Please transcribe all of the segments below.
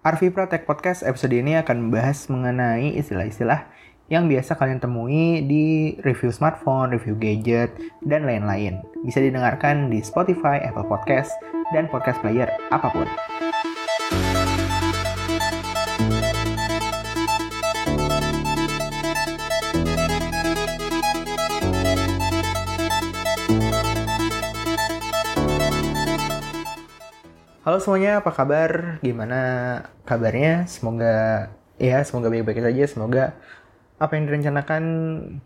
Arvi Tech Podcast episode ini akan membahas mengenai istilah-istilah yang biasa kalian temui di review smartphone, review gadget, dan lain-lain. Bisa didengarkan di Spotify, Apple Podcast, dan podcast player apa pun. Halo semuanya, apa kabar? Gimana kabarnya? Semoga ya, semoga baik-baik saja. Semoga apa yang direncanakan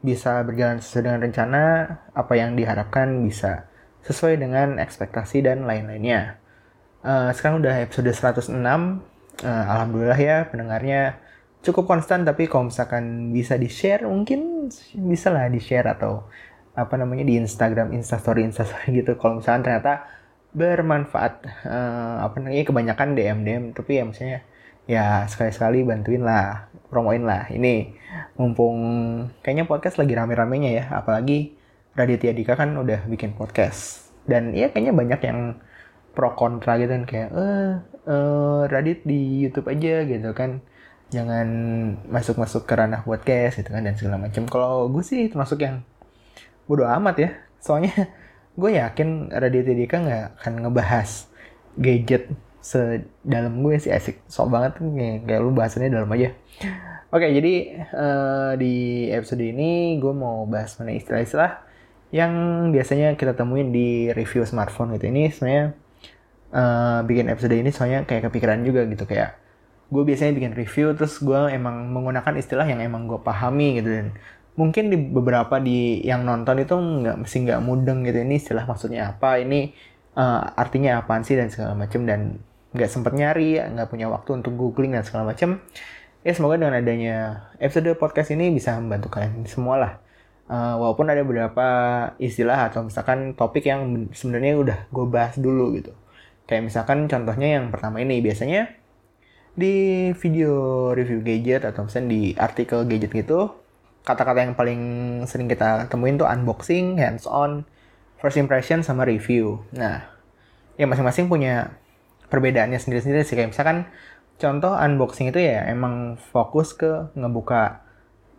bisa berjalan sesuai dengan rencana, apa yang diharapkan bisa sesuai dengan ekspektasi dan lain-lainnya. Uh, sekarang udah episode 106. Uh, eh, Alhamdulillah ya pendengarnya cukup konstan tapi kalau misalkan bisa di-share mungkin bisa lah di-share atau apa namanya di Instagram, Instastory, Instastory gitu. Kalau misalkan ternyata bermanfaat uh, apa namanya kebanyakan DM DM tapi ya misalnya ya sekali-sekali bantuin lah promoin lah. Ini mumpung kayaknya podcast lagi rame-ramenya ya apalagi Raditya Dika kan udah bikin podcast. Dan ya kayaknya banyak yang pro kontra gitu kan kayak eh uh, Radit di YouTube aja gitu kan. Jangan masuk-masuk ke ranah podcast gitu kan dan segala macam. Kalau gue sih termasuk yang bodo amat ya. Soalnya gue yakin Raditya Dika nggak akan ngebahas gadget sedalam gue sih asik. Sok banget kayak, kayak lu bahasannya dalam aja. Oke jadi uh, di episode ini gue mau bahas mengenai istilah-istilah yang biasanya kita temuin di review smartphone gitu. Ini sebenarnya uh, bikin episode ini soalnya kayak kepikiran juga gitu. Kayak gue biasanya bikin review terus gue emang menggunakan istilah yang emang gue pahami gitu dan mungkin di beberapa di yang nonton itu nggak mesti nggak mudeng gitu ini istilah maksudnya apa ini uh, artinya apa sih dan segala macam dan nggak sempet nyari nggak punya waktu untuk googling dan segala macam ya semoga dengan adanya episode podcast ini bisa membantu kalian semua lah. Uh, walaupun ada beberapa istilah atau misalkan topik yang sebenarnya udah gue bahas dulu gitu. Kayak misalkan contohnya yang pertama ini biasanya di video review gadget atau misalnya di artikel gadget gitu kata-kata yang paling sering kita temuin tuh unboxing, hands-on, first impression, sama review. Nah, ya masing-masing punya perbedaannya sendiri-sendiri sih. Kayak misalkan contoh unboxing itu ya emang fokus ke ngebuka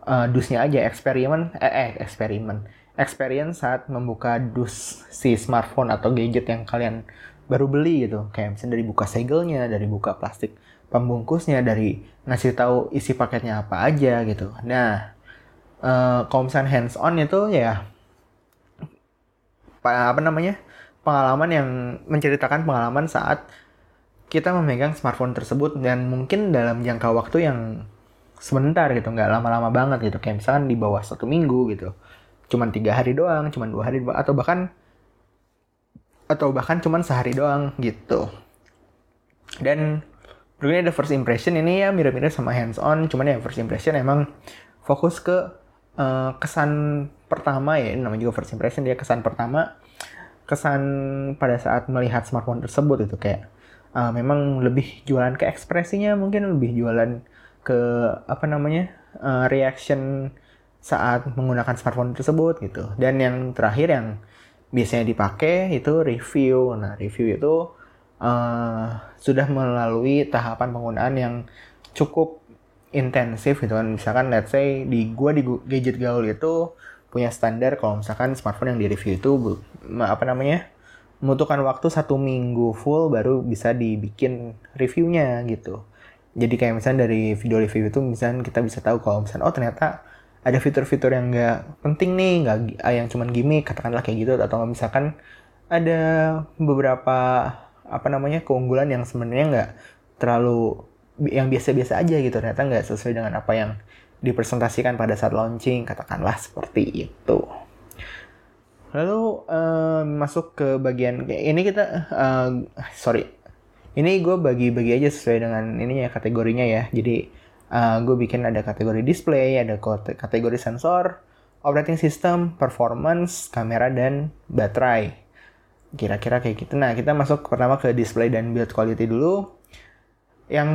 uh, dusnya aja, eksperimen, eh, eh eksperimen, experience saat membuka dus si smartphone atau gadget yang kalian baru beli gitu. Kayak misalnya dari buka segelnya, dari buka plastik pembungkusnya, dari ngasih tahu isi paketnya apa aja gitu. Nah, kalau misalnya hands on itu ya apa namanya pengalaman yang menceritakan pengalaman saat kita memegang smartphone tersebut dan mungkin dalam jangka waktu yang sebentar gitu nggak lama-lama banget gitu. Kayak misalkan di bawah satu minggu gitu. Cuman tiga hari doang cuman dua hari atau bahkan atau bahkan cuman sehari doang gitu. Dan berikutnya ada first impression. Ini ya mirip-mirip sama hands on cuman ya first impression emang fokus ke uh, kesan pertama ya, namanya juga first impression dia kesan pertama, kesan pada saat melihat smartphone tersebut itu kayak uh, memang lebih jualan ke ekspresinya, mungkin lebih jualan ke apa namanya uh, reaction saat menggunakan smartphone tersebut gitu. Dan yang terakhir yang biasanya dipakai itu review. Nah review itu uh, sudah melalui tahapan penggunaan yang cukup intensif gitu kan. Misalkan let's say di gua di gadget gaul itu punya standar kalau misalkan smartphone yang di review itu apa namanya membutuhkan waktu satu minggu full baru bisa dibikin reviewnya gitu. Jadi kayak misalnya dari video review itu misalnya kita bisa tahu kalau misalnya oh ternyata ada fitur-fitur yang nggak penting nih nggak ah, yang cuman gimmick katakanlah kayak gitu atau misalkan ada beberapa apa namanya keunggulan yang sebenarnya nggak terlalu yang biasa-biasa aja gitu. Ternyata nggak sesuai dengan apa yang dipresentasikan pada saat launching katakanlah seperti itu. Lalu uh, masuk ke bagian ini kita uh, sorry. Ini gue bagi-bagi aja sesuai dengan ininya kategorinya ya. Jadi uh, gue bikin ada kategori display ada kategori sensor operating system performance kamera dan baterai. Kira-kira kayak gitu. Nah kita masuk pertama ke display dan build quality dulu yang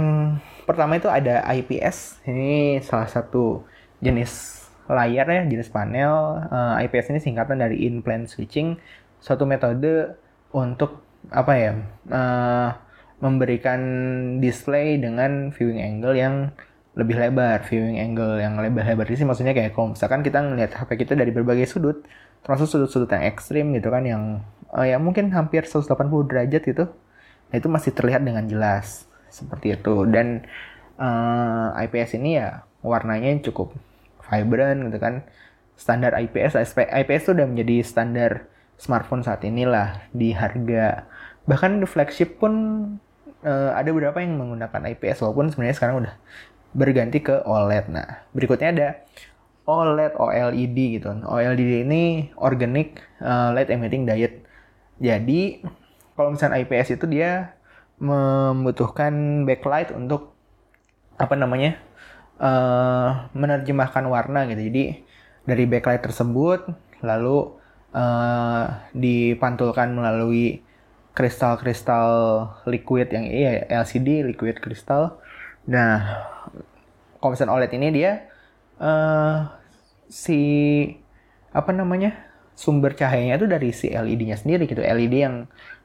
pertama itu ada IPS. Ini salah satu jenis layar ya, jenis panel. Uh, eh, IPS ini singkatan dari in-plane switching, suatu metode untuk apa ya? Uh, memberikan display dengan viewing angle yang lebih lebar, viewing angle yang lebar-lebar sih maksudnya kayak kalau misalkan kita ngelihat HP kita dari berbagai sudut, termasuk sudut-sudut yang ekstrim gitu kan yang uh, ya mungkin hampir 180 derajat gitu, nah, itu masih terlihat dengan jelas seperti itu dan uh, eh, IPS ini ya warnanya cukup vibrant gitu kan standar IPS IPS itu udah menjadi standar smartphone saat inilah di harga bahkan di flagship pun uh, ada beberapa yang menggunakan IPS walaupun sebenarnya sekarang udah berganti ke OLED. Nah, berikutnya ada OLED OLED gitu. OLED ini organic uh, light emitting diode. Jadi, kalau misalnya IPS itu dia membutuhkan backlight untuk apa namanya? Uh, menerjemahkan warna gitu. Jadi, dari backlight tersebut lalu uh, dipantulkan melalui kristal-kristal liquid yang iya LCD liquid kristal. Nah, misalnya OLED ini dia uh, si apa namanya sumber cahayanya itu dari si LED-nya sendiri gitu LED yang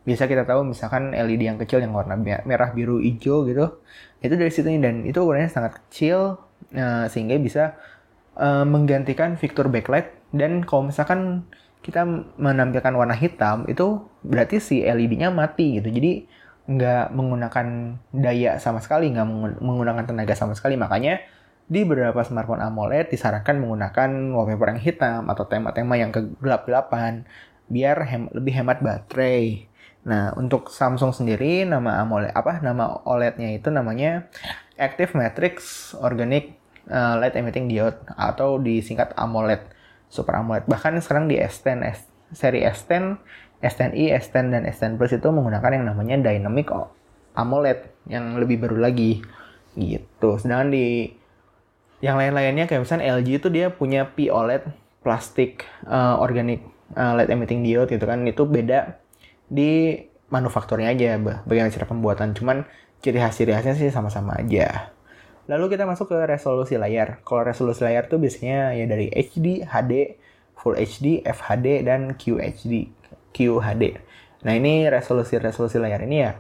bisa kita tahu misalkan LED yang kecil yang warna merah biru hijau gitu itu dari situ dan itu ukurannya sangat kecil uh, sehingga bisa uh, menggantikan fitur backlight dan kalau misalkan kita menampilkan warna hitam itu berarti si LED-nya mati gitu jadi nggak menggunakan daya sama sekali, nggak menggunakan tenaga sama sekali. Makanya di beberapa smartphone AMOLED disarankan menggunakan wallpaper yang hitam atau tema-tema yang kegelap-gelapan biar hem lebih hemat baterai. Nah, untuk Samsung sendiri nama AMOLED apa nama OLED-nya itu namanya Active Matrix Organic uh, Light Emitting Diode atau disingkat AMOLED, Super AMOLED. Bahkan sekarang di S10 S, seri S10 S10i, S10 dan S10 Plus itu menggunakan yang namanya Dynamic AMOLED yang lebih baru lagi gitu. Sedangkan di yang lain-lainnya kayak misalnya LG itu dia punya P-OLED plastik uh, organic uh, light emitting diode gitu kan itu beda di manufakturnya aja bagaimana cara pembuatan cuman ciri khas ciri khasnya sih sama-sama aja lalu kita masuk ke resolusi layar kalau resolusi layar tuh biasanya ya dari HD HD Full HD FHD dan QHD QHD. Nah ini resolusi-resolusi layar ini ya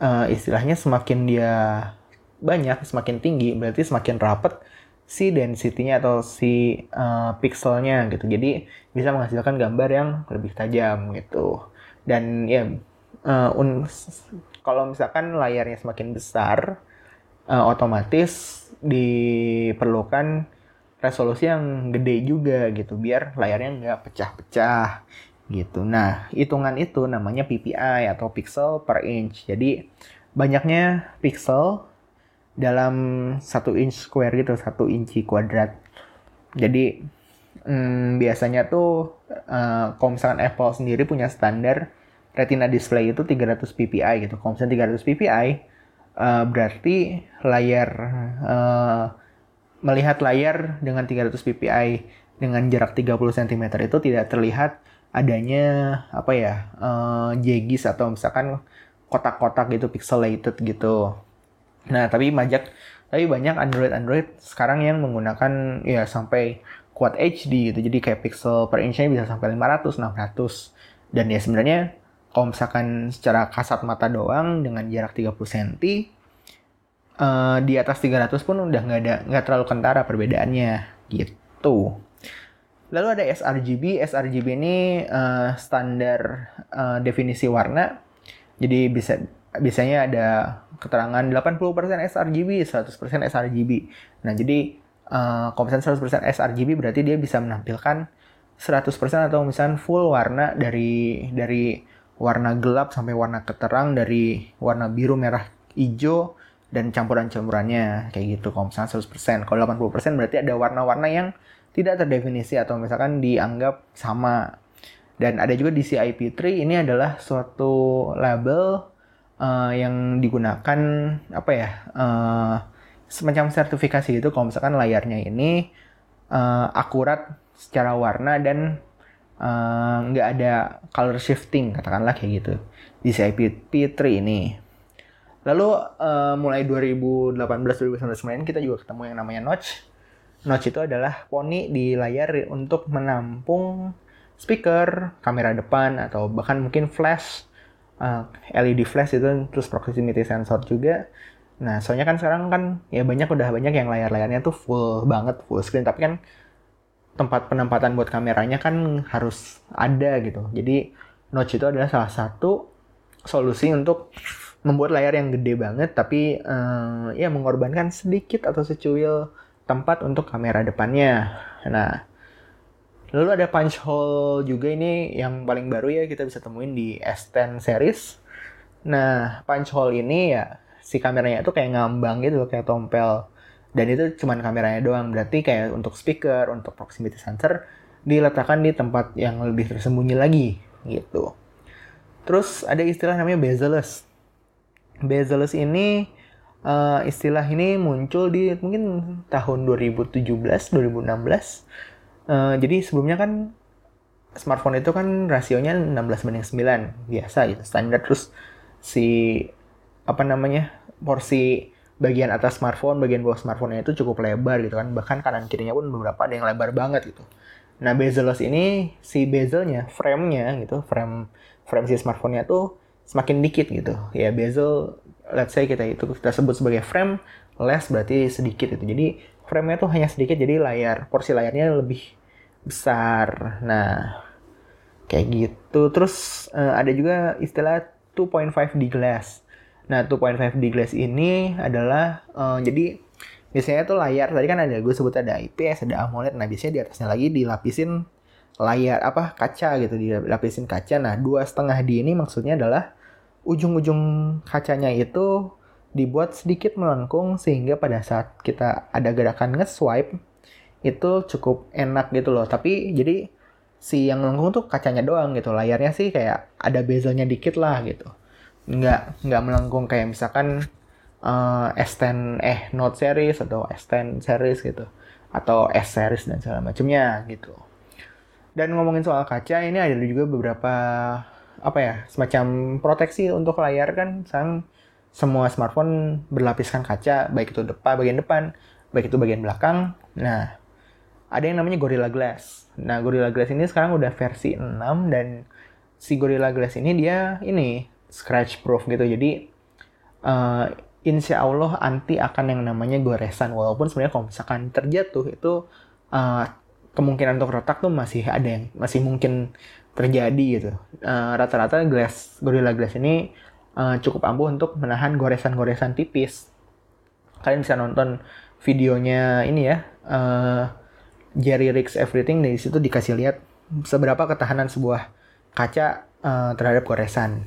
uh, istilahnya semakin dia banyak, semakin tinggi, berarti semakin rapat si density-nya atau si uh, pixelnya gitu. Jadi bisa menghasilkan gambar yang lebih tajam gitu. Dan ya uh, un kalau misalkan layarnya semakin besar, uh, otomatis diperlukan resolusi yang gede juga gitu biar layarnya nggak pecah-pecah gitu. Nah, hitungan itu namanya PPI atau pixel per inch. Jadi banyaknya pixel dalam satu inch square gitu, satu inci kuadrat. Jadi hmm, biasanya tuh uh, kalau misalkan Apple sendiri punya standar Retina display itu 300 ppi gitu. Kalau misalnya 300 ppi uh, berarti layar uh, melihat layar dengan 300 ppi dengan jarak 30 cm itu tidak terlihat adanya apa ya uh, jegis atau misalkan kotak-kotak gitu pixelated gitu. Nah tapi banyak tapi banyak Android Android sekarang yang menggunakan ya sampai Quad HD gitu. Jadi kayak pixel per inch-nya bisa sampai 500, 600. Dan ya sebenarnya kalau misalkan secara kasat mata doang dengan jarak 30 cm uh, di atas 300 pun udah nggak ada nggak terlalu kentara perbedaannya gitu. Lalu ada sRGB. sRGB ini uh, standar uh, definisi warna. Jadi bisa biasanya ada keterangan 80% sRGB, 100% sRGB. Nah, jadi uh, kalau misalnya 100% sRGB berarti dia bisa menampilkan 100% atau misalnya full warna dari dari warna gelap sampai warna keterang dari warna biru, merah, hijau dan campuran-campurannya kayak gitu. Kalau misalnya 100%, kalau 80% berarti ada warna-warna yang tidak terdefinisi atau misalkan dianggap sama. Dan ada juga DCI-P3 ini adalah suatu label uh, yang digunakan apa ya uh, semacam sertifikasi gitu kalau misalkan layarnya ini uh, akurat secara warna dan nggak uh, ada color shifting katakanlah kayak gitu. DCI P3 ini. Lalu uh, mulai 2018 2019 kita juga ketemu yang namanya notch. Notch itu adalah poni di layar untuk menampung speaker, kamera depan, atau bahkan mungkin flash uh, LED flash itu terus proximity sensor juga nah soalnya kan sekarang kan ya banyak udah banyak yang layar-layarnya tuh full banget full screen. Tapi kan tempat penempatan buat kameranya kan harus ada gitu. Jadi notch itu adalah salah satu solusi untuk membuat layar yang gede banget tapi uh, ya mengorbankan sedikit atau secuil tempat untuk kamera depannya. Nah Lalu ada punch hole juga ini yang paling baru ya kita bisa temuin di S10 series. Nah, punch hole ini ya si kameranya itu kayak ngambang gitu kayak tompel. Dan itu cuman kameranya doang, berarti kayak untuk speaker, untuk proximity sensor diletakkan di tempat yang lebih tersembunyi lagi gitu. Terus ada istilah namanya bezel-less. Bezel-less ini uh, istilah ini muncul di mungkin tahun 2017, 2016 Uh, jadi sebelumnya kan smartphone itu kan rasionya 16 banding 9 biasa gitu standar terus si apa namanya porsi bagian atas smartphone bagian bawah smartphone itu cukup lebar gitu kan bahkan kanan kirinya pun beberapa ada yang lebar banget gitu nah bezelless ini si bezelnya frame-nya gitu frame frame si smartphone-nya tuh semakin dikit gitu ya bezel let's say kita itu kita sebut sebagai frame less berarti sedikit itu jadi frame-nya tuh hanya sedikit jadi layar porsi layarnya lebih besar. Nah, kayak gitu. Terus uh, ada juga istilah 2.5D glass. Nah, 2.5D glass ini adalah uh, jadi biasanya tuh layar tadi kan ada gue sebut ada IPS, ada AMOLED. Nah, biasanya di atasnya lagi dilapisin layar apa kaca gitu, dilapisin kaca. Nah, dua setengah D ini maksudnya adalah ujung-ujung kacanya itu dibuat sedikit melengkung sehingga pada saat kita ada gerakan nge-swipe itu cukup enak gitu loh tapi jadi si yang melengkung tuh kacanya doang gitu layarnya sih kayak ada bezelnya dikit lah gitu nggak nggak melengkung kayak misalkan uh, S10 eh Note series atau S10 series gitu. Atau S series dan segala macamnya gitu. Dan ngomongin soal kaca ini ada juga beberapa apa ya semacam proteksi untuk layar kan. Sang semua smartphone berlapiskan kaca baik itu depan bagian depan baik itu bagian belakang. Nah ada yang namanya Gorilla Glass. Nah, Gorilla Glass ini sekarang udah versi 6 dan si Gorilla Glass ini dia ini scratch proof gitu. Jadi uh, insya Allah anti akan yang namanya goresan. Walaupun sebenarnya kalau misalkan terjatuh itu uh, kemungkinan untuk retak tuh masih ada yang masih mungkin terjadi gitu. Eh, rata-rata uh, glass Gorilla Glass ini uh, cukup ampuh untuk menahan goresan-goresan tipis. Kalian bisa nonton videonya ini ya. Uh, Jerry Rigs Everything dari situ dikasih lihat seberapa ketahanan sebuah kaca uh, terhadap goresan.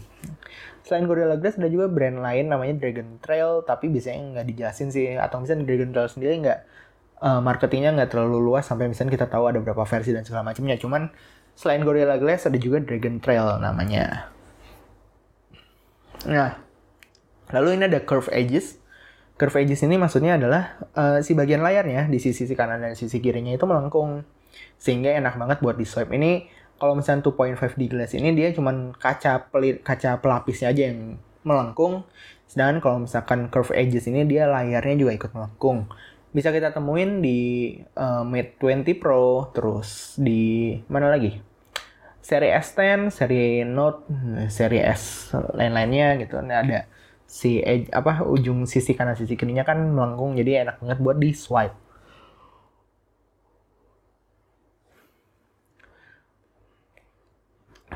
Selain Gorilla Glass ada juga brand lain namanya Dragon Trail tapi biasanya nggak dijelasin sih atau misalnya Dragon Trail sendiri nggak uh, marketingnya nggak terlalu luas sampai misalnya kita tahu ada berapa versi dan segala macamnya. Cuman selain Gorilla Glass ada juga Dragon Trail namanya. Nah, lalu ini ada curve edges curve edges ini maksudnya adalah uh, si bagian layarnya di sisi, sisi kanan dan sisi kirinya itu melengkung sehingga enak banget buat di swipe ini kalau misalnya 2.5D glass ini dia cuman kaca pelit kaca pelapisnya aja yang melengkung. Sedangkan kalau misalkan curve edges ini dia layarnya juga ikut melengkung. Bisa kita temuin di uh, Mate 20 Pro terus di mana lagi? Seri S10 seri Note seri S lain-lainnya gitu. Nah ada si edge, apa ujung sisi kanan sisi kirinya kan melengkung jadi enak banget buat di swipe.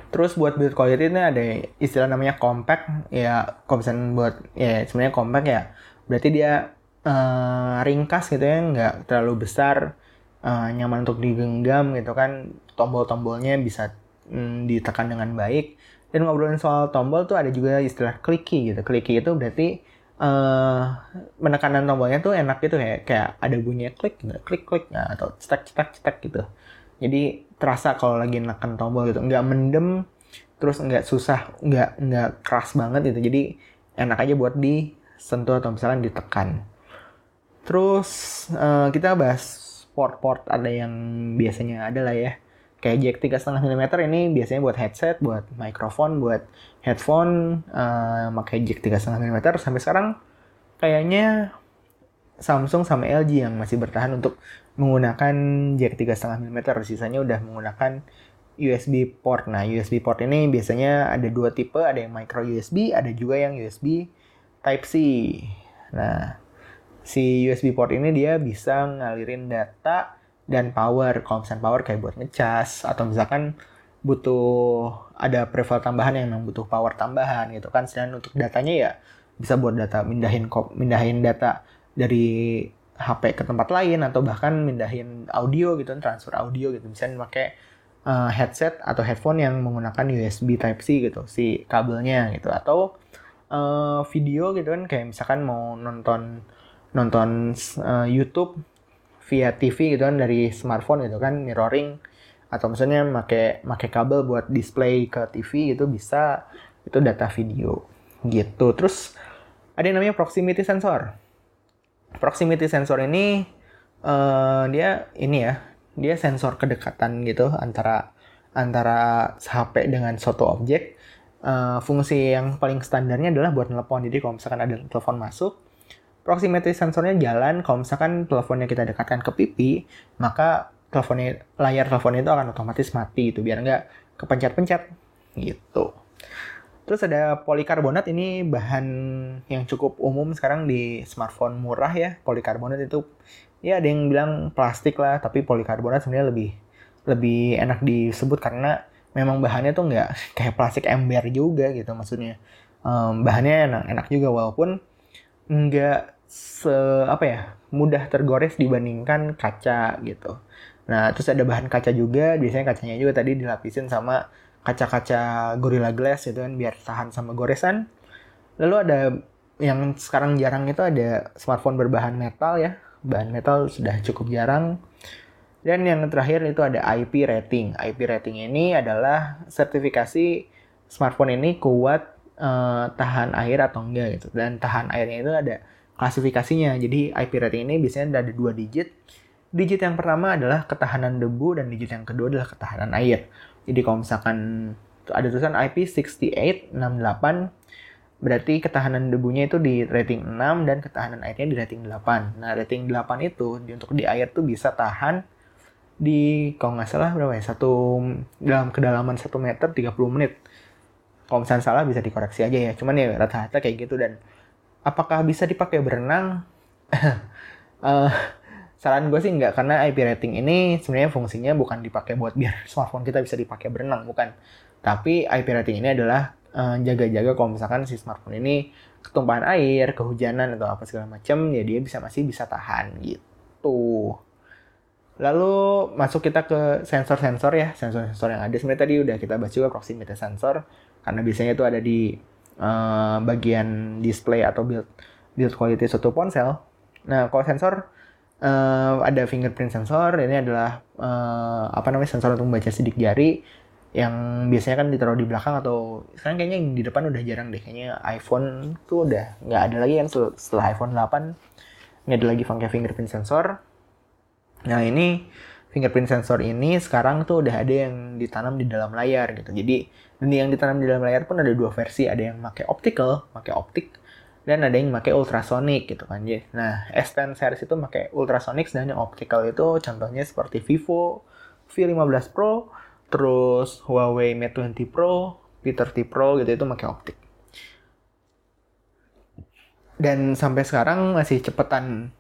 Terus buat build quality ini ada istilah namanya compact. Ya misalnya buat ya sebenarnya compact ya berarti dia uh, ringkas gitu ya nggak terlalu besar uh, nyaman untuk digenggam gitu kan. Tombol-tombolnya bisa mm, ditekan dengan baik. Dan ngobrolin soal tombol tuh ada juga istilah clicky gitu. Clicky itu berarti uh, menekanan tombolnya tuh enak gitu kayak kayak ada bunyinya klik klik klik. Nah, atau cetak cetak cetak gitu. Jadi terasa kalau lagi neken tombol gitu, nggak mendem, terus nggak susah, nggak nggak keras banget gitu. Jadi enak aja buat disentuh atau misalnya ditekan. Terus uh, kita bahas port-port ada yang biasanya ada lah ya kayak jack 3,5 mm ini biasanya buat headset, buat mikrofon, buat headphone, uh, pakai jack 3,5 mm sampai sekarang kayaknya Samsung sama LG yang masih bertahan untuk menggunakan jack 3,5 mm, sisanya udah menggunakan USB port. Nah, USB port ini biasanya ada dua tipe, ada yang micro USB, ada juga yang USB Type C. Nah, si USB port ini dia bisa ngalirin data dan power. Kalau misalnya power kayak buat ngecas atau misalkan butuh ada preval tambahan yang memang butuh power tambahan gitu kan. Sedangkan untuk datanya ya bisa buat data mindahin mindahin data dari HP ke tempat lain atau bahkan mindahin audio gitu transfer audio gitu. Misalnya pakai uh, headset atau headphone yang menggunakan USB Type C gitu si kabelnya gitu. Atau uh, video gitu kan kayak misalkan mau nonton nonton uh, YouTube via TV gitu kan dari smartphone gitu kan mirroring. Atau misalnya pakai pakai kabel buat display ke TV gitu bisa itu data video gitu. Terus ada yang namanya proximity sensor proximity sensor ini uh, dia ini ya dia sensor kedekatan gitu antara antara HP dengan suatu objek. Uh, fungsi yang paling standarnya adalah buat telepon jadi kalau misalkan ada telepon masuk proximity sensornya jalan. Kalau misalkan teleponnya kita dekatkan ke pipi maka teleponnya layar teleponnya itu akan otomatis mati itu biar nggak kepencet-pencet gitu Terus ada polikarbonat ini bahan yang cukup umum sekarang di smartphone murah ya. Polikarbonat itu ya ada yang bilang plastik lah, tapi polikarbonat sebenarnya lebih lebih enak disebut karena memang bahannya tuh nggak kayak plastik ember juga gitu maksudnya. Um, bahannya enak enak juga walaupun nggak se apa ya mudah tergores dibandingkan kaca gitu. Nah terus ada bahan kaca juga, biasanya kacanya juga tadi dilapisin sama kaca-kaca Gorilla Glass gitu kan biar tahan sama goresan. Lalu ada yang sekarang jarang itu ada smartphone berbahan metal ya. Bahan metal sudah cukup jarang. Dan yang terakhir itu ada IP rating. IP rating ini adalah sertifikasi smartphone ini kuat uh, tahan air atau enggak gitu. Dan tahan airnya itu ada klasifikasinya. Jadi IP rating ini biasanya ada dua digit. Digit yang pertama adalah ketahanan debu dan digit yang kedua adalah ketahanan air. Jadi kalau misalkan ada tulisan IP6868 berarti ketahanan debunya itu di rating 6 dan ketahanan airnya di rating 8. Nah, rating 8 itu untuk di air tuh bisa tahan di kalau nggak salah berapa ya? Satu dalam kedalaman 1 meter 30 menit. Kalau misalnya salah bisa dikoreksi aja ya. Cuman ya rata-rata kayak gitu dan apakah bisa dipakai berenang? uh, saran gue sih nggak karena IP rating ini sebenarnya fungsinya bukan dipakai buat biar smartphone kita bisa dipakai berenang bukan. Tapi IP rating ini adalah uh, jaga-jaga kalau misalkan si smartphone ini ketumpahan air kehujanan atau apa segala macam ya dia bisa masih bisa tahan gitu. Lalu masuk kita ke sensor-sensor ya sensor-sensor yang ada. Sebenarnya tadi udah kita bahas juga proximity sensor karena biasanya itu ada di uh, bagian display atau build build quality suatu ponsel. Nah kalau sensor uh, ada fingerprint sensor ini adalah uh, apa namanya sensor untuk membaca sidik jari yang biasanya kan ditaruh di belakang atau sekarang kayaknya yang di depan udah jarang deh. Kayaknya iPhone tuh udah nggak ada lagi kan setelah iPhone 8 nggak ada lagi pakai fingerprint sensor. Nah ini fingerprint sensor ini sekarang tuh udah ada yang ditanam di dalam layar gitu. Jadi dan yang ditanam di dalam layar pun ada dua versi. Ada yang pakai optical pakai optik dan ada yang pakai ultrasonic gitu kan ya. Nah, S10 series itu pakai ultrasonic dan yang optical itu contohnya seperti Vivo V15 Pro, terus Huawei Mate 20 Pro, P30 Pro gitu itu pakai optik. Dan sampai sekarang masih cepetan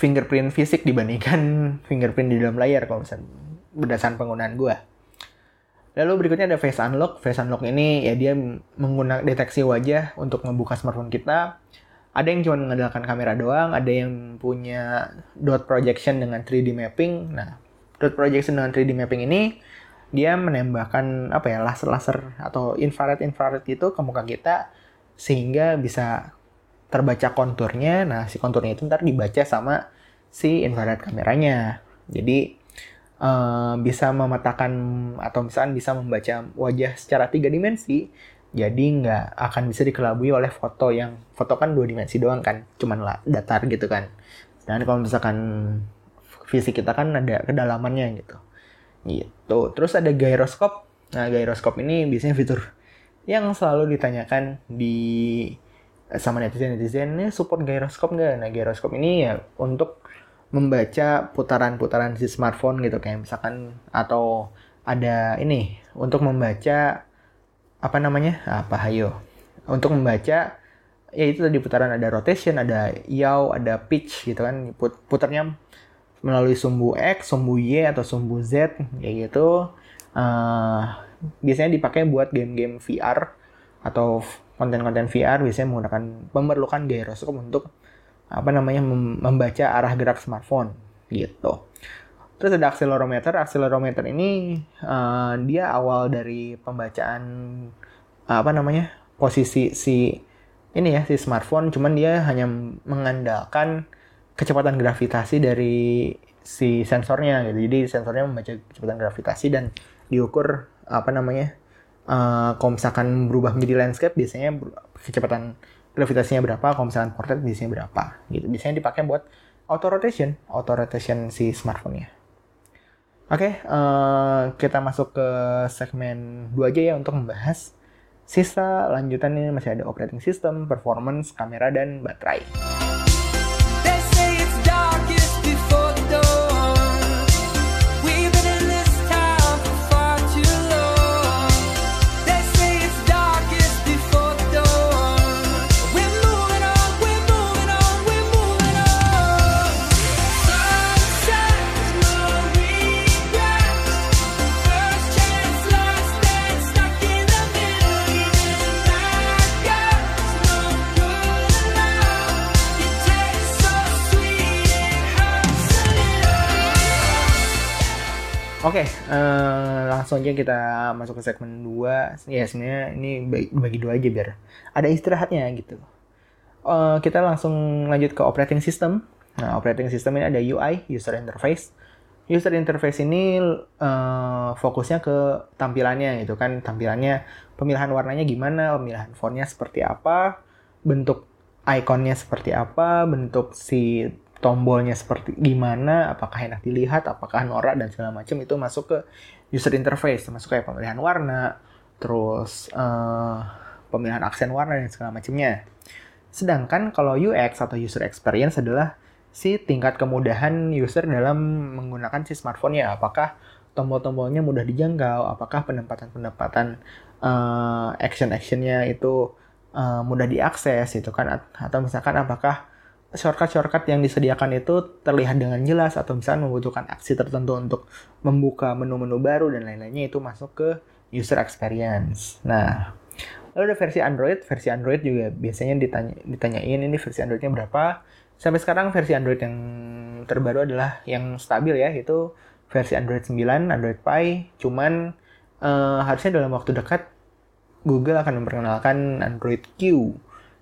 fingerprint fisik dibandingkan fingerprint di dalam layar kalau misalnya berdasarkan penggunaan gua. Lalu berikutnya ada face unlock. Face unlock ini ya dia menggunakan deteksi wajah untuk membuka smartphone kita. Ada yang cuma mengandalkan kamera doang, ada yang punya dot projection dengan 3D mapping. Nah, dot projection dengan 3D mapping ini dia menembakkan apa ya laser-laser atau infrared-infrared itu ke muka kita sehingga bisa terbaca konturnya. Nah, si konturnya itu ntar dibaca sama si infrared kameranya. Jadi uh, bisa memetakan atau misalkan bisa membaca wajah secara tiga dimensi jadi nggak akan bisa dikelabui oleh foto yang foto kan dua dimensi doang kan cuman lah datar gitu kan. Dan kalau misalkan fisik kita kan ada kedalamannya gitu. Gitu. Terus ada gyroskop nah gyroskop ini biasanya fitur yang selalu ditanyakan di sama netizen netizen ini support gyroskop nggak? Nah gyroskop ini ya untuk membaca putaran-putaran si smartphone gitu kayak misalkan atau ada ini untuk membaca apa namanya? Apa hayo untuk membaca ya itu tadi putaran ada rotation ada yaw ada pitch gitu kan. Put putarnya melalui sumbu X sumbu Y atau sumbu Z kayak gitu. Uh, biasanya dipakai buat game-game VR atau konten-konten VR biasanya menggunakan memerlukan gyroscope untuk apa namanya membaca arah gerak smartphone gitu. Terus ada accelerometer. Accelerometer ini uh, dia awal dari pembacaan apa namanya posisi si ini ya si smartphone. Cuman dia hanya mengandalkan kecepatan gravitasi dari si sensornya gitu. Jadi sensornya membaca kecepatan gravitasi dan diukur apa namanya uh, kalau misalkan berubah menjadi landscape biasanya kecepatan gravitasinya berapa, kalau misalkan portrait biasanya berapa gitu. Biasanya dipakai buat auto rotation, auto rotation si smartphone-nya. Oke, okay, uh, eh, kita masuk ke segmen 2 aja ya untuk membahas sisa lanjutannya masih ada operating system, performance, kamera, dan baterai. Oke, okay, uh, eh, langsung aja kita masuk ke segmen 2. Ya sebenarnya ini bagi, bagi dua aja biar ada istirahatnya gitu. Uh, kita langsung lanjut ke operating system. Nah, operating system ini ada UI, user interface. User interface ini uh, fokusnya ke tampilannya gitu kan, tampilannya pemilihan warnanya gimana, pemilihan fontnya seperti apa, bentuk ikonnya seperti apa, bentuk si tombolnya seperti gimana, apakah enak dilihat, apakah norak dan segala macam itu masuk ke user interface, masuk kayak pemilihan warna, terus uh, pemilihan aksen warna dan segala macamnya. Sedangkan kalau UX atau user experience adalah si tingkat kemudahan user dalam menggunakan si smartphone ya, apakah tombol-tombolnya mudah dijangkau, apakah penempatan-penempatan uh, action-actionnya itu uh, mudah diakses itu kan, atau misalkan apakah shortcut-shortcut yang disediakan itu terlihat dengan jelas atau misalnya membutuhkan aksi tertentu untuk membuka menu-menu baru dan lain-lainnya itu masuk ke user experience. Nah, lalu ada versi Android. Versi Android juga biasanya ditanya, ditanyain ini versi Androidnya berapa. Sampai sekarang versi Android yang terbaru adalah yang stabil ya, itu versi Android 9, Android Pie. Cuman uh, harusnya dalam waktu dekat Google akan memperkenalkan Android Q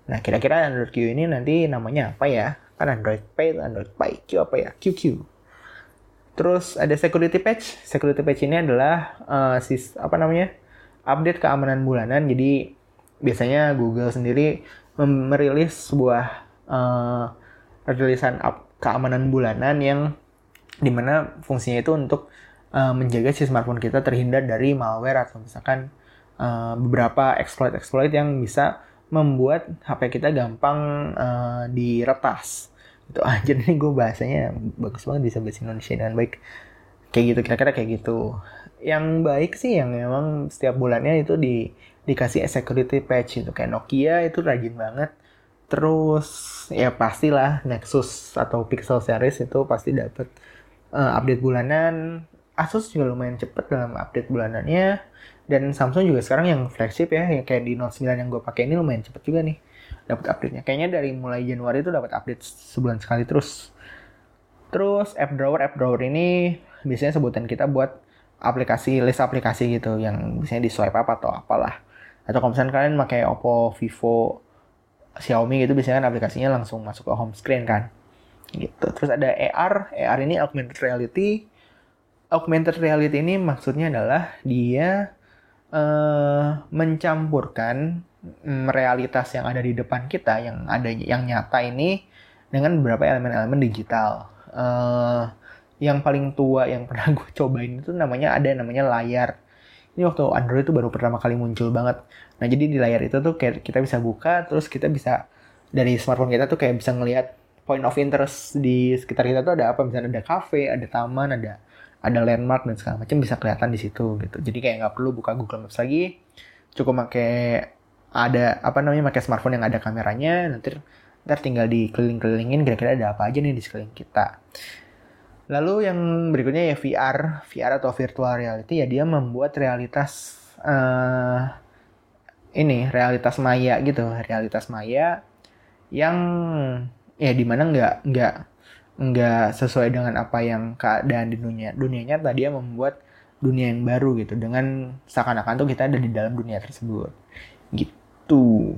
Nah, kira-kira Android Q ini nanti namanya apa ya? Kan Android Pay, Android Pay, Q apa ya? QQ. Terus ada security patch. Security patch ini adalah uh, sis, apa namanya? update keamanan bulanan. Jadi biasanya Google sendiri merilis sebuah uh, rilisan up keamanan bulanan yang di mana fungsinya itu untuk uh, menjaga si smartphone kita terhindar dari malware atau misalkan uh, beberapa exploit-exploit yang bisa membuat HP kita gampang uh, diretas. Itu aja nih gue bahasanya. Bagus banget bisa bahasa Indonesia dengan baik. Kayak gitu kira-kira kayak gitu. Yang baik sih yang memang setiap bulannya itu di dikasih security patch itu kayak Nokia itu rajin banget. Terus ya pastilah Nexus atau Pixel series itu pasti dapat uh, update bulanan. Asus juga lumayan cepet dalam update bulanannya dan Samsung juga sekarang yang flagship ya yang kayak di Note 9 yang gue pakai ini lumayan cepet juga nih. Dapat update-nya. Kayaknya dari mulai Januari itu dapat update sebulan sekali terus. Terus app drawer app drawer ini biasanya sebutan kita buat aplikasi list aplikasi gitu yang biasanya di swipe up atau apalah. Atau kalau misalnya kalian pakai Oppo, Vivo, Xiaomi gitu biasanya kan aplikasinya langsung masuk ke home screen kan. Gitu. Terus ada AR AR ini augmented reality. Augmented reality ini maksudnya adalah dia uh, mencampurkan um, realitas yang ada di depan kita yang ada yang nyata ini dengan beberapa elemen-elemen digital. Uh, yang paling tua yang pernah gue cobain itu namanya ada namanya layar. Ini waktu Android itu baru pertama kali muncul banget. Nah jadi di layar itu tuh kayak kita bisa buka, terus kita bisa dari smartphone kita tuh kayak bisa ngelihat point of interest di sekitar kita tuh ada apa. Misalnya ada cafe, ada taman, ada ada landmark dan segala macam bisa kelihatan di situ gitu. Jadi kayak nggak perlu buka Google Maps lagi. Cukup pakai ada apa namanya pakai smartphone yang ada kameranya. Nanti ntar tinggal dikeliling-kelilingin kira-kira ada apa aja nih di sekeliling kita. Lalu yang berikutnya ya VR VR atau virtual reality. Ya dia membuat realitas uh, ini realitas maya gitu. Realitas maya yang ya di mana nggak nggak nggak sesuai dengan apa yang keadaan di dunia. Dunianya tadi dia membuat dunia yang baru gitu. Dengan seakan-akan tuh kita ada di dalam dunia tersebut. Gitu.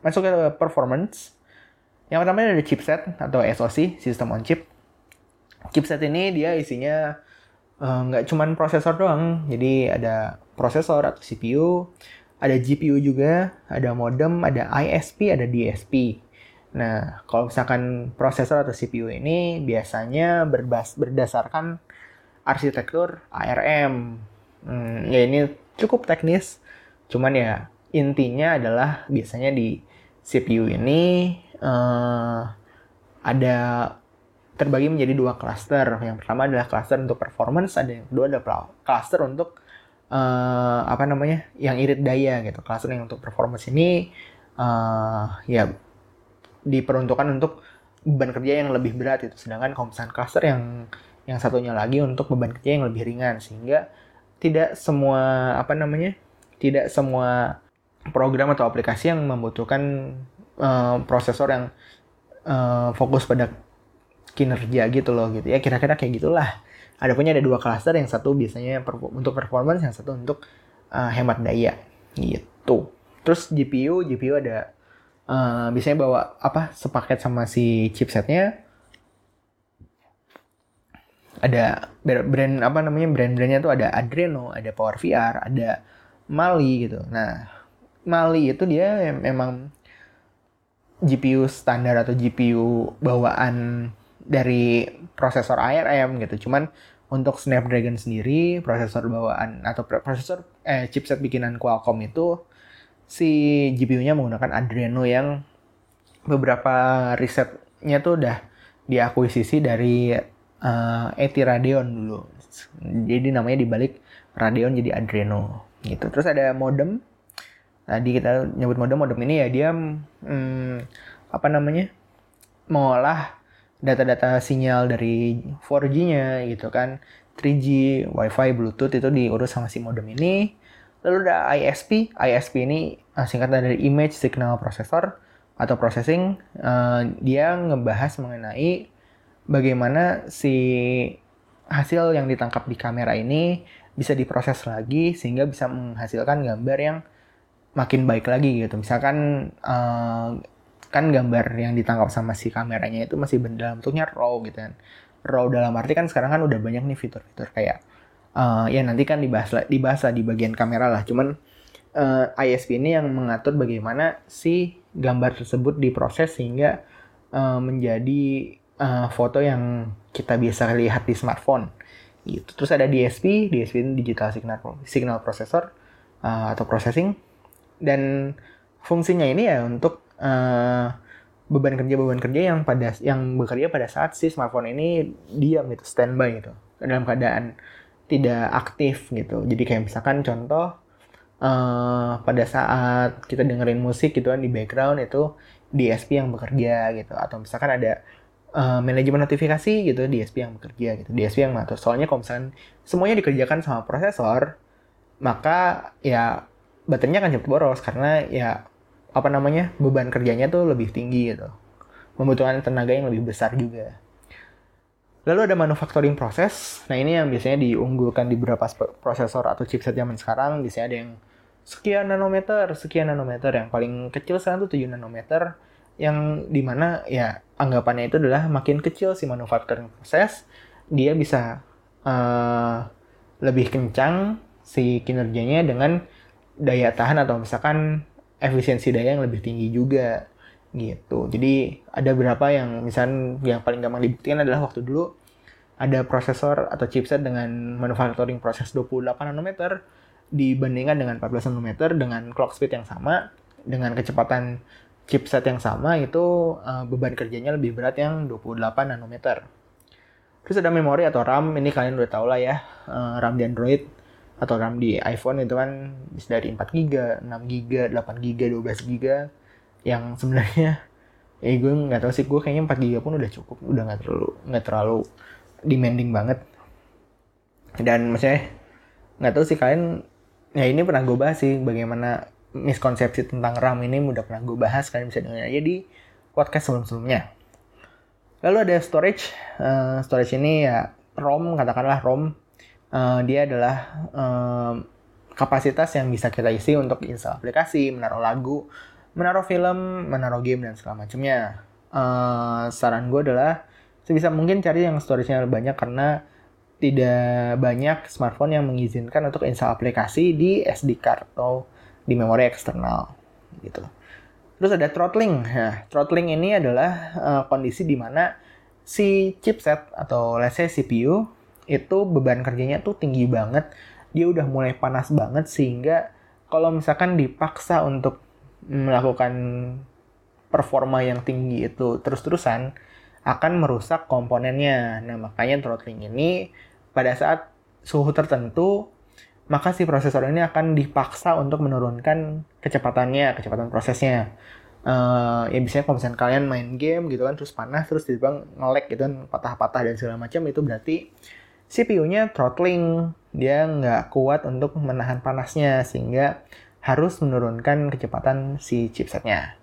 Masuk ke performance. Yang pertama ada chipset atau SoC system on chip. Chipset ini dia isinya eh, nggak uh, cuman prosesor doang. Jadi ada prosesor atau CPU ada GPU juga ada modem ada ISP ada DSP Nah, kalau misalkan prosesor atau CPU ini biasanya berbas berdasarkan arsitektur ARM. Hmm, ya ini cukup teknis, cuman ya intinya adalah biasanya di CPU ini uh, ada terbagi menjadi dua cluster. Yang pertama adalah cluster untuk performance, ada yang kedua ada cluster untuk uh, apa namanya yang irit daya gitu. Cluster yang untuk performance ini uh, ya diperuntukkan untuk beban kerja yang lebih berat itu. Sedangkan kalau misalkan yang yang satunya lagi untuk beban kerja yang lebih ringan. Sehingga tidak semua apa namanya tidak semua program atau aplikasi yang membutuhkan uh, prosesor yang uh, fokus pada kinerja gitu loh gitu ya. Kira-kira kayak gitulah. Ada punya ada dua cluster yang satu biasanya untuk performance yang satu untuk uh, hemat daya. Gitu. Terus GPU GPU ada uh, biasanya bawa apa sepaket sama si chipsetnya ada brand apa namanya brand-brandnya tuh ada Adreno, ada Power VR, ada Mali gitu. Nah, Mali itu dia memang GPU standar atau GPU bawaan dari prosesor ARM gitu. Cuman untuk Snapdragon sendiri, prosesor bawaan atau prosesor eh chipset bikinan Qualcomm itu si GPU-nya menggunakan Adreno yang beberapa risetnya tuh udah diakuisisi dari uh, eh, ET Radeon dulu. Jadi namanya dibalik Radeon jadi Adreno gitu. Terus ada modem. Tadi kita nyebut modem, modem ini ya dia hmm, apa namanya? mengolah data-data sinyal dari 4G-nya gitu kan. 3G, WiFi, Bluetooth itu diurus sama si modem ini. Lalu ada ISP. ISP ini uh, singkatan dari Image Signal Processor atau Processing. Uh, dia ngebahas mengenai bagaimana si hasil yang ditangkap di kamera ini bisa diproses lagi sehingga bisa menghasilkan gambar yang makin baik lagi gitu. Misalkan uh, kan gambar yang ditangkap sama si kameranya itu masih dalam bentuknya raw gitu kan. Raw dalam arti kan sekarang kan udah banyak nih fitur-fitur kayak uh, ya nanti kan dibahas dibahas lah di bagian kamera lah. Cuman uh, eh, ISP ini yang mengatur bagaimana si gambar tersebut diproses sehingga uh, menjadi uh, foto yang kita bisa lihat di smartphone. Gitu. Terus ada DSP DSP ini digital signal signal processor uh, atau processing. Dan fungsinya ini ya untuk uh, beban kerja beban kerja yang pada yang bekerja pada saat si smartphone ini diam gitu standby gitu. Dalam keadaan tidak aktif gitu. Jadi kayak misalkan contoh uh, pada saat kita dengerin musik gitu kan di background itu DSP yang bekerja gitu. Atau misalkan ada uh, manajemen notifikasi gitu DSP yang bekerja gitu DSP yang mengatur soalnya kalau misalkan semuanya dikerjakan sama prosesor maka ya baterainya akan cepat boros karena ya apa namanya beban kerjanya tuh lebih tinggi gitu. Membutuhkan tenaga yang lebih besar juga Lalu ada manufacturing proses. Nah ini yang biasanya diunggulkan di beberapa prosesor atau chipset zaman sekarang. Biasanya ada yang sekian nanometer, sekian nanometer. Yang paling kecil sekarang tuh 7 nanometer. Yang di mana ya anggapannya itu adalah makin kecil si manufacturing proses, dia bisa uh, lebih kencang si kinerjanya dengan daya tahan atau misalkan efisiensi daya yang lebih tinggi juga gitu. Jadi ada berapa yang misalnya yang paling gampang dibuktikan adalah waktu dulu ada prosesor atau chipset dengan manufacturing proses 28 nanometer dibandingkan dengan 14 nanometer dengan clock speed yang sama dengan kecepatan chipset yang sama itu uh, beban kerjanya lebih berat yang 28 nanometer. Terus ada memori atau RAM, ini kalian udah tau lah ya, uh, RAM di Android atau RAM di iPhone itu kan bisa dari 4 GB, 6 GB, 8 GB, 12 GB yang sebenarnya eh gue nggak tahu sih gue kayaknya 4 GB pun udah cukup udah nggak terlalu nggak terlalu demanding banget dan maksudnya nggak tahu sih kalian ya ini pernah gue bahas sih bagaimana miskonsepsi tentang RAM ini udah pernah gue bahas kalian bisa dengar aja di podcast sebelum-sebelumnya lalu ada storage uh, storage ini ya ROM katakanlah ROM uh, dia adalah uh, kapasitas yang bisa kita isi untuk install aplikasi menaruh lagu menaruh film, menaruh game dan segala macamnya. Uh, saran gue adalah sebisa mungkin cari yang storage-nya banyak karena tidak banyak smartphone yang mengizinkan untuk install aplikasi di SD card atau di memori eksternal gitu. Terus ada throttling. Nah, throttling ini adalah uh, kondisi di mana si chipset atau let's CPU itu beban kerjanya tuh tinggi banget. Dia udah mulai panas banget sehingga kalau misalkan dipaksa untuk melakukan performa yang tinggi itu terus-terusan akan merusak komponennya. Nah, makanya throttling ini pada saat suhu tertentu maka si prosesor ini akan dipaksa untuk menurunkan kecepatannya, kecepatan prosesnya. Uh, ya biasanya kalau misalnya kalian main game gitu kan terus panas terus tiba-tiba nge-lag gitu kan patah-patah dan segala macam itu berarti CPU-nya throttling dia nggak kuat untuk menahan panasnya sehingga harus menurunkan kecepatan si chipsetnya.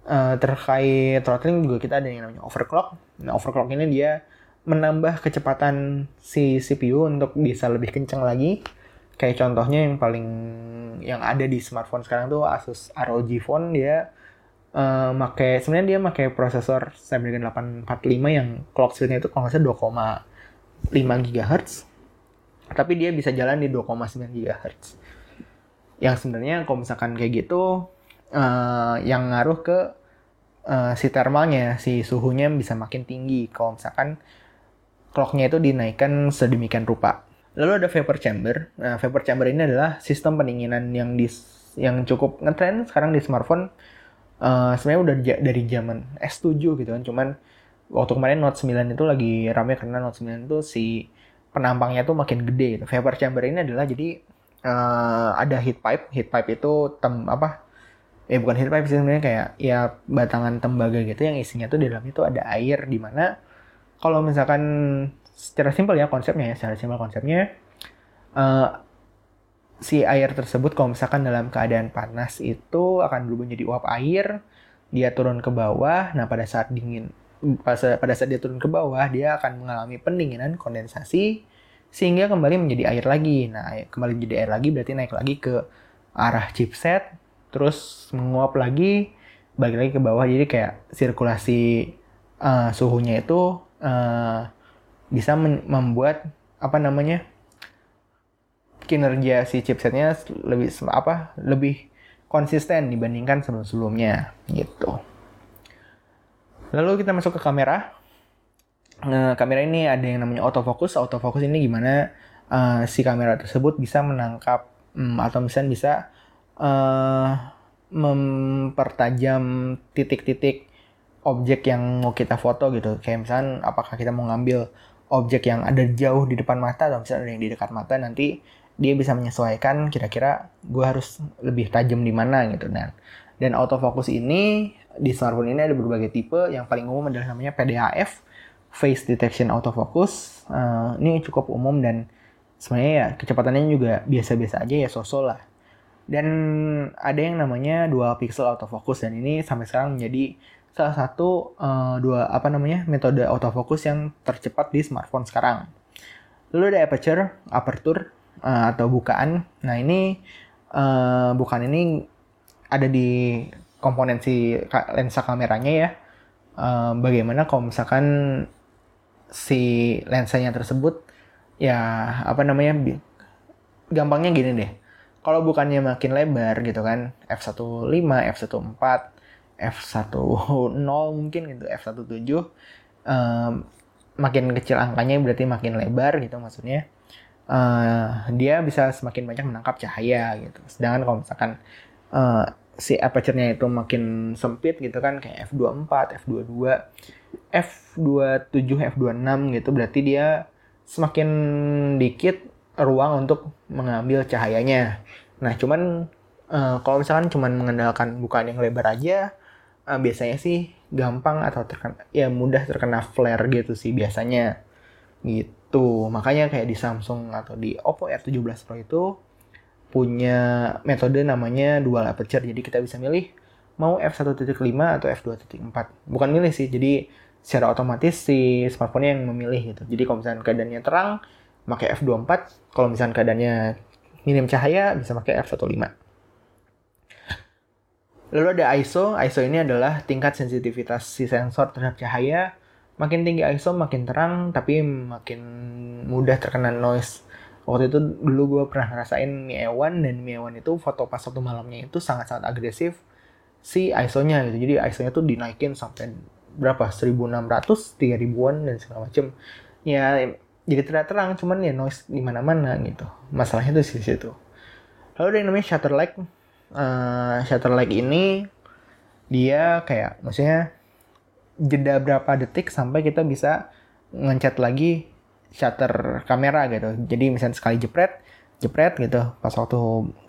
Uh, terkait throttling juga kita ada yang namanya overclock. Nah, overclock ini dia menambah kecepatan si CPU untuk bisa lebih kencang lagi. Kayak contohnya yang paling yang ada di smartphone sekarang tuh Asus ROG Phone dia uh, make sebenarnya dia pakai prosesor Snapdragon 845 yang clock speednya itu kalau nggak salah 2,5 GHz. Tapi dia bisa jalan di 2,9 GHz yang sebenarnya kalau misalkan kayak gitu uh, yang ngaruh ke uh, si thermalnya si suhunya bisa makin tinggi kalau misalkan clocknya itu dinaikkan sedemikian rupa lalu ada vapor chamber nah vapor chamber ini adalah sistem pendinginan yang di yang cukup ngetrend sekarang di smartphone uh, sebenarnya udah dari zaman S7 gitu kan cuman waktu kemarin Note 9 itu lagi rame karena Note 9 itu si penampangnya tuh makin gede. Vapor chamber ini adalah jadi uh, ada heat pipe. Heat pipe itu tem apa? Eh bukan heat pipe sih sebenarnya kayak ya batangan tembaga gitu yang isinya tuh di dalam itu ada air di mana kalau misalkan secara simpel ya konsepnya ya, secara simpel konsepnya uh, si air tersebut kalau misalkan dalam keadaan panas itu akan berubah menjadi uap air, dia turun ke bawah. Nah, pada saat dingin pada saat dia turun ke bawah, dia akan mengalami pendinginan kondensasi sehingga kembali menjadi air lagi. Nah, kembali menjadi air lagi berarti naik lagi ke arah chipset, terus menguap lagi, balik lagi ke bawah. Jadi kayak sirkulasi uh, suhunya itu uh, bisa membuat apa namanya kinerja si chipsetnya lebih apa lebih konsisten dibandingkan sebelum-sebelumnya gitu. Lalu kita masuk ke kamera. Nah, kamera ini ada yang namanya autofocus. Autofocus ini gimana uh, si kamera tersebut bisa menangkap um, atau misalnya bisa uh, mempertajam titik-titik objek yang mau kita foto gitu. Kayak misalnya apakah kita mau ngambil objek yang ada jauh di depan mata atau misalnya ada yang di dekat mata nanti dia bisa menyesuaikan kira-kira gue harus lebih tajam di mana gitu dan dan autofocus ini di smartphone ini ada berbagai tipe. Yang paling umum adalah namanya PDAF face detection autofocus. Uh, ini cukup umum dan sebenarnya ya kecepatannya juga biasa-biasa aja ya sosok lah dan ada yang namanya dual pixel autofocus dan ini sampai sekarang menjadi salah satu uh, dua apa namanya metode autofocus yang tercepat di smartphone sekarang. Lalu ada aperture aperture uh, atau bukaan. Nah ini uh, bukaan ini ada di komponen si lensa kameranya ya. Uh, bagaimana kalau misalkan si lensanya tersebut ya apa namanya gampangnya gini deh kalau bukannya makin lebar gitu kan f15 f14 f10 mungkin gitu f17 um, makin kecil angkanya berarti makin lebar gitu maksudnya. Uh, dia bisa semakin banyak menangkap cahaya gitu. Sedangkan kalau misalkan uh, si aperture-nya itu makin sempit gitu kan kayak f24, f22, f27, f26 gitu berarti dia semakin dikit ruang untuk mengambil cahayanya. Nah, cuman uh, kalau misalkan cuman mengandalkan bukaan yang lebar aja uh, biasanya sih gampang atau terkena ya mudah terkena flare gitu sih biasanya. Gitu. Makanya kayak di Samsung atau di Oppo R17 Pro itu punya metode namanya dual aperture. Jadi kita bisa milih mau f1.5 atau f2.4 bukan milih sih jadi secara otomatis si smartphone yang memilih gitu. Jadi kalau misalnya keadaannya terang pakai f24 kalau misalnya keadaannya minim cahaya bisa pakai f1.5 Lalu ada ISO. ISO ini adalah tingkat sensitivitas si sensor terhadap cahaya. Makin tinggi ISO makin terang, tapi makin mudah terkena noise. Waktu itu dulu gue pernah ngerasain Mi A1 dan Mi A1 itu foto pas satu malamnya itu sangat-sangat agresif si ISO-nya gitu. Jadi ISO-nya tuh dinaikin sampai berapa? 1600, 3000-an dan segala macem. Ya jadi tidak terang, cuman ya noise di mana-mana gitu. Masalahnya tuh di situ. Lalu ada yang namanya shutter light uh, shutter light ini dia kayak maksudnya jeda berapa detik sampai kita bisa ngecat lagi shutter kamera gitu. Jadi misalnya sekali jepret, jepret gitu. Pas waktu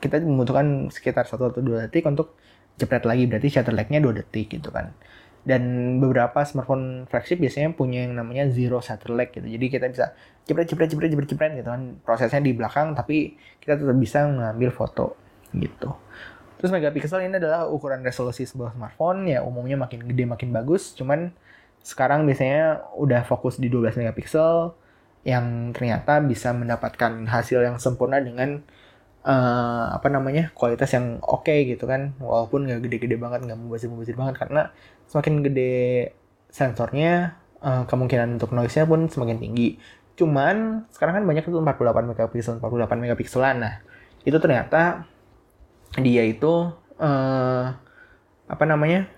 kita membutuhkan sekitar satu atau dua detik untuk jepret lagi berarti shutter light-nya dua detik gitu kan. Dan beberapa smartphone flagship biasanya punya yang namanya zero lag gitu. Jadi kita bisa jepret jepret jepret jepret jepret gitu kan. Prosesnya di belakang tapi kita tetap bisa mengambil foto gitu. Terus megapiksel ini adalah ukuran resolusi sebuah smartphone ya umumnya makin gede makin bagus. Cuman sekarang biasanya udah fokus di 12 megapiksel yang ternyata bisa mendapatkan hasil yang sempurna dengan uh, apa namanya kualitas yang oke okay gitu kan walaupun nggak gede-gede banget nggak mubazir-mubazir banget karena semakin gede sensornya uh, kemungkinan untuk noise-nya pun semakin tinggi cuman sekarang kan banyak itu 48 megapiksel 48 megapikselan nah itu ternyata dia itu uh, apa namanya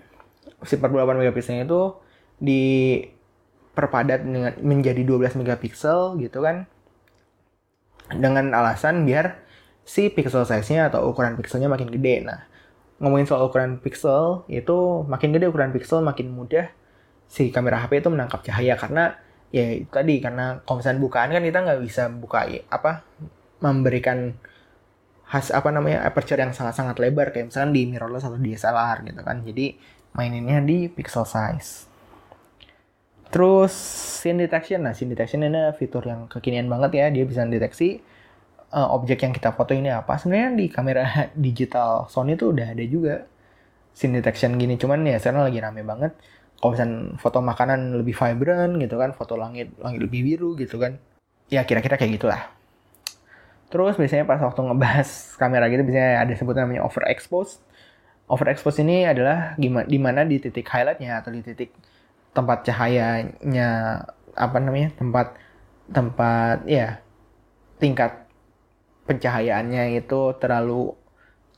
si 48 megapikselnya itu diperpadat dengan menjadi 12 megapiksel gitu kan dengan alasan biar si pixel size-nya atau ukuran pixelnya makin gede. Nah, ngomongin soal ukuran pixel, itu makin gede ukuran pixel makin mudah si kamera HP itu menangkap cahaya karena ya itu tadi karena kalau misalnya bukaan kan kita nggak bisa buka apa memberikan has apa namanya aperture yang sangat-sangat lebar kayak misalkan di mirrorless atau DSLR gitu kan. Jadi maininnya di pixel size. Terus scene detection. Nah, scene detection ini fitur yang kekinian banget ya. Dia bisa deteksi uh, objek yang kita foto ini apa. Sebenarnya di kamera digital Sony tuh udah ada juga scene detection gini. Cuman ya sekarang lagi rame banget. Kalau misalnya foto makanan lebih vibrant gitu kan, foto langit langit lebih biru gitu kan. Ya kira-kira kayak gitulah. Terus biasanya pas waktu ngebahas kamera gitu biasanya ada sebutan namanya overexpose. Overexpose ini adalah gimana di di titik highlightnya atau di titik tempat cahayanya apa namanya tempat tempat ya tingkat pencahayaannya itu terlalu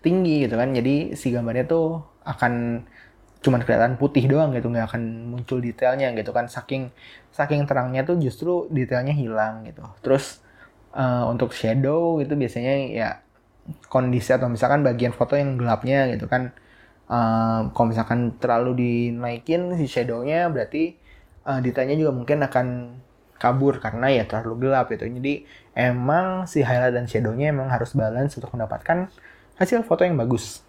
tinggi gitu kan. Jadi si gambarnya tuh akan cuman kelihatan putih doang gitu nggak akan muncul detailnya gitu kan. Saking saking terangnya tuh justru detailnya hilang gitu. Terus uh, untuk shadow itu biasanya ya kondisi atau misalkan bagian foto yang gelapnya gitu kan uh, kalau misalkan terlalu dinaikin si shadownya berarti uh, detailnya juga mungkin akan kabur karena ya terlalu gelap gitu. Jadi emang si highlight dan shadownya emang harus balance untuk mendapatkan hasil foto yang bagus.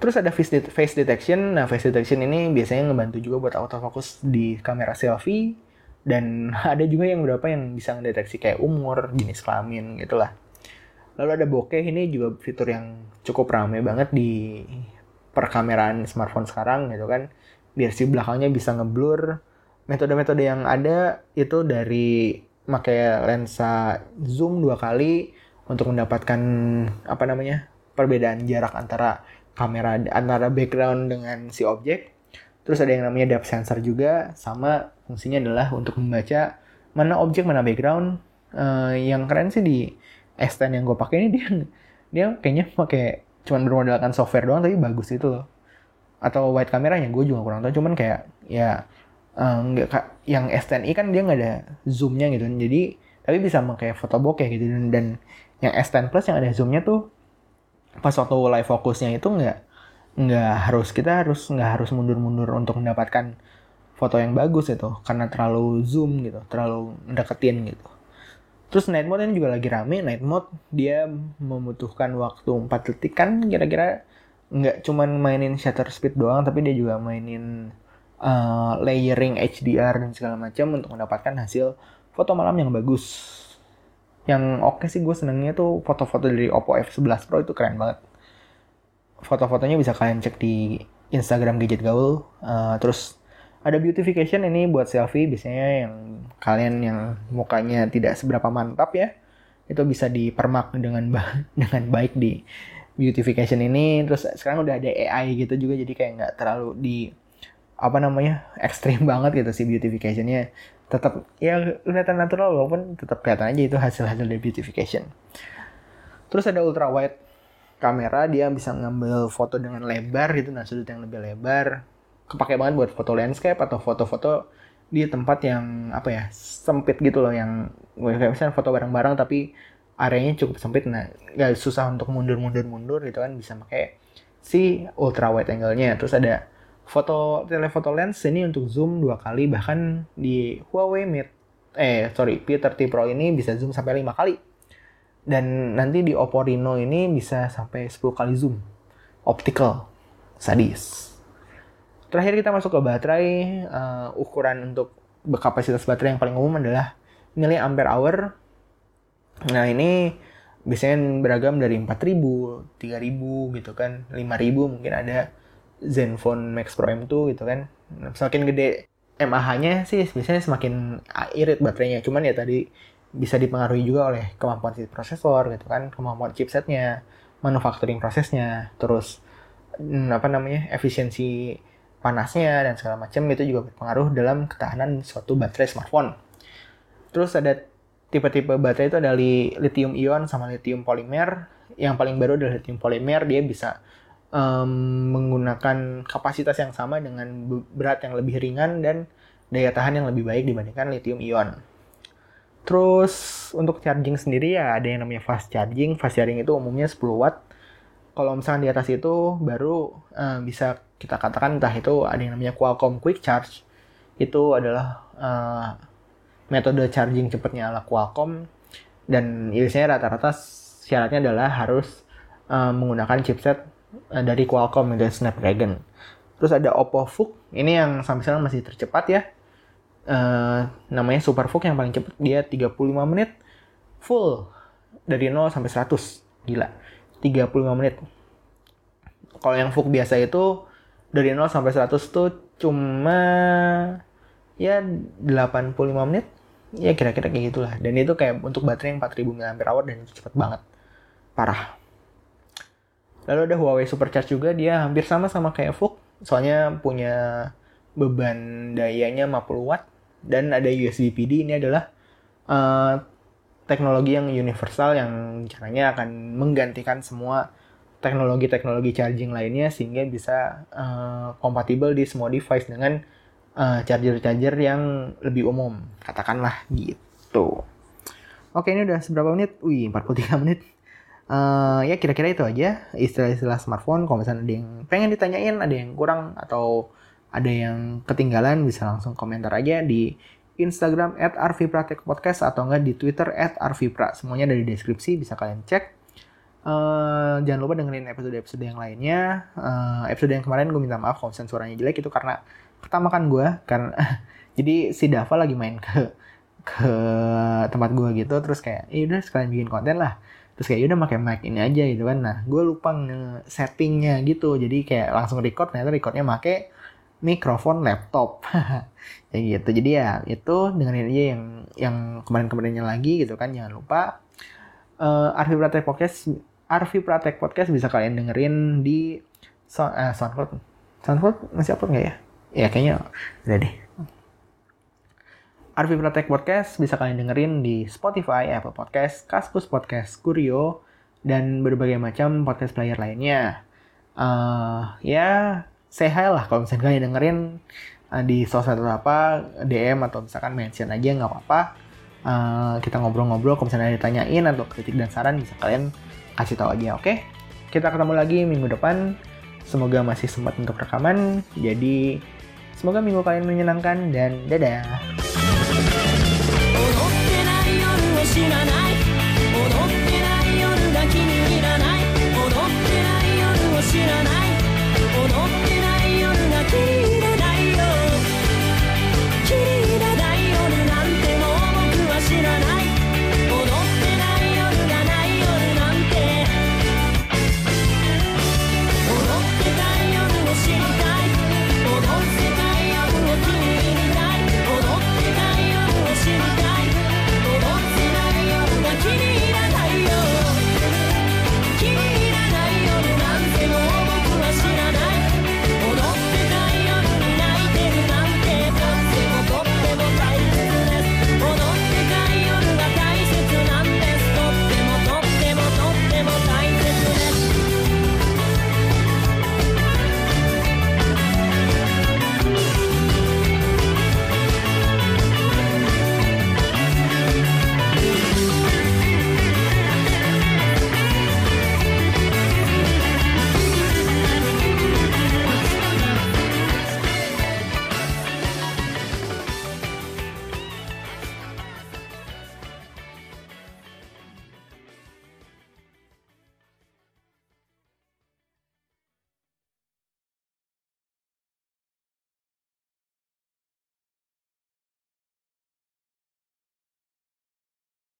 Terus ada face detection. Nah, face detection ini biasanya ngebantu juga buat autofocus di kamera selfie. Dan ada juga yang beberapa yang bisa mendeteksi kayak umur jenis kelamin gitulah. Lalu ada bokeh ini juga fitur yang cukup ramai banget di perkameraan smartphone sekarang gitu kan. Biar si belakangnya bisa ngeblur metode-metode yang ada itu dari pakai lensa zoom dua kali untuk mendapatkan apa namanya perbedaan jarak antara kamera antara background dengan si objek. Terus ada yang namanya depth sensor juga sama fungsinya adalah untuk membaca mana objek mana background. Uh, yang keren sih di S10 yang gue pakai ini dia dia kayaknya pakai cuman bermodalkan software doang tapi bagus itu loh. Atau wide kameranya gue juga kurang tahu cuman kayak ya uh, nggak yang S10i kan dia nggak ada zoomnya gitu. Jadi tapi bisa pakai foto bokeh gitu. Dan, dan yang S10 plus yang ada zoomnya tuh pas waktu live fokusnya itu nggak nggak harus kita harus nggak harus mundur-mundur untuk mendapatkan foto yang bagus itu. Karena terlalu zoom gitu terlalu deketin gitu. Terus night mode ini juga lagi rame. Night mode dia membutuhkan waktu 4 detik. Kan kira-kira nggak cuman mainin shutter speed doang tapi dia juga mainin uh, layering HDR dan segala macam untuk mendapatkan hasil foto malam yang bagus. Yang oke okay sih gue senengnya tuh foto-foto dari Oppo F11 Pro itu keren banget. Foto-fotonya bisa kalian cek di Instagram Gadget Gaul. Uh, terus ada beautification ini buat selfie biasanya yang kalian yang mukanya tidak seberapa mantap ya itu bisa dipermak dengan ba dengan baik di beautification ini. Terus sekarang udah ada AI gitu juga jadi kayak nggak terlalu di apa namanya ekstrim banget gitu sih beautificationnya tetap ya kelihatan natural walaupun tetap kelihatan aja itu hasil-hasil dari beautification. Terus ada ultra wide kamera dia bisa ngambil foto dengan lebar gitu nah sudut yang lebih lebar. Kepake banget buat foto landscape atau foto-foto di tempat yang apa ya sempit gitu loh yang kayak misalnya foto bareng-bareng tapi areanya cukup sempit nah nggak susah untuk mundur-mundur-mundur gitu kan bisa pakai si ultra wide angle-nya terus ada foto telefoto lens ini untuk zoom dua kali bahkan di Huawei Mate eh sorry P30 Pro ini bisa zoom sampai lima kali. Dan nanti di Oppo Reno ini bisa sampai 10 kali zoom. Optical sadis. Terakhir kita masuk ke baterai uh, ukuran untuk kapasitas baterai yang paling umum adalah nilai ampere hour. Nah ini biasanya beragam dari 4000, 3000 gitu kan, 5000 mungkin ada Zenfone Max Pro M2 gitu kan. Semakin gede MAH-nya sih biasanya semakin irit baterainya. Cuman ya tadi bisa dipengaruhi juga oleh kemampuan si prosesor gitu kan kemampuan chipsetnya manufacturing prosesnya terus hmm, apa namanya efisiensi panasnya dan segala macam itu juga berpengaruh dalam ketahanan suatu baterai smartphone. Terus ada tipe-tipe baterai itu ada li lithium ion sama lithium polimer yang paling baru adalah lithium polimer dia bisa um, menggunakan kapasitas yang sama dengan berat yang lebih ringan dan daya tahan yang lebih baik dibandingkan lithium ion. Terus untuk charging sendiri ya ada yang namanya fast charging. Fast charging itu umumnya 10 watt. Kalau misalnya di atas itu baru uh, bisa kita katakan entah itu ada yang namanya Qualcomm Quick Charge. Itu adalah uh, metode charging cepatnya ala Qualcomm dan biasanya rata-rata syaratnya adalah harus uh, menggunakan chipset dari Qualcomm dan Snapdragon. Terus ada Oppo VOOC, ini yang sampai sekarang masih tercepat ya. Uh, namanya Super VOOC yang paling cepat dia 35 menit full dari 0 sampai 100. Gila. 35 menit. Kalau yang VOOC biasa itu dari 0 sampai 100 tuh cuma ya 85 menit. Ya kira-kira kayak gitulah. Dan itu kayak untuk baterai yang 4000 mAh dan itu cepet banget. Parah. Lalu ada Huawei Supercharge juga, dia hampir sama sama kayak VOOC, soalnya punya beban dayanya 50 watt dan ada USB PD ini adalah uh, teknologi yang universal yang caranya akan menggantikan semua teknologi-teknologi charging lainnya sehingga bisa uh, di semua device dengan uh, charger-charger yang lebih umum katakanlah gitu. Oke ini udah seberapa menit? Wih 43 menit uh, ya kira-kira itu aja istilah-istilah smartphone. Kalau misalnya ada yang pengen ditanyain ada yang kurang atau ada yang ketinggalan bisa langsung komentar aja di Instagram at Podcast atau enggak di Twitter at arvipra. Semuanya dari deskripsi bisa kalian cek. Uh, jangan lupa dengerin episode-episode yang lainnya. Uh, episode yang kemarin gue minta maaf kalau misalnya suaranya jelek itu karena pertama kan gue karena jadi si Dava lagi main ke ke tempat gue gitu terus kayak ya udah sekalian bikin konten lah terus kayak udah pakai mic ini aja gitu kan. Nah gue lupa nge-settingnya gitu. Jadi kayak langsung record ternyata recordnya pakai mikrofon laptop. Ya gitu. Jadi ya itu dengerin aja yang yang kemarin-kemarinnya lagi gitu kan. Jangan lupa uh, Arfi Pratek Podcast Arfi Pratek Podcast bisa kalian dengerin di sound, uh, SoundCloud. SoundCloud masih upload nggak ya? Ya kayaknya udah deh Arfi Pratek Podcast bisa kalian dengerin di Spotify, Apple Podcast, Kaskus Podcast, Kurio, dan berbagai macam podcast player lainnya. Uh, ya, say lah kalau misalnya kalian dengerin uh, di sosmed atau apa, DM atau misalkan mention aja nggak apa-apa. Uh, kita ngobrol-ngobrol, kalau misalnya ditanyain atau kritik dan saran bisa kalian kasih tahu aja, oke? Okay? kita ketemu lagi minggu depan. Semoga masih sempat untuk rekaman. Jadi semoga minggu kalian menyenangkan dan dadah. 知らない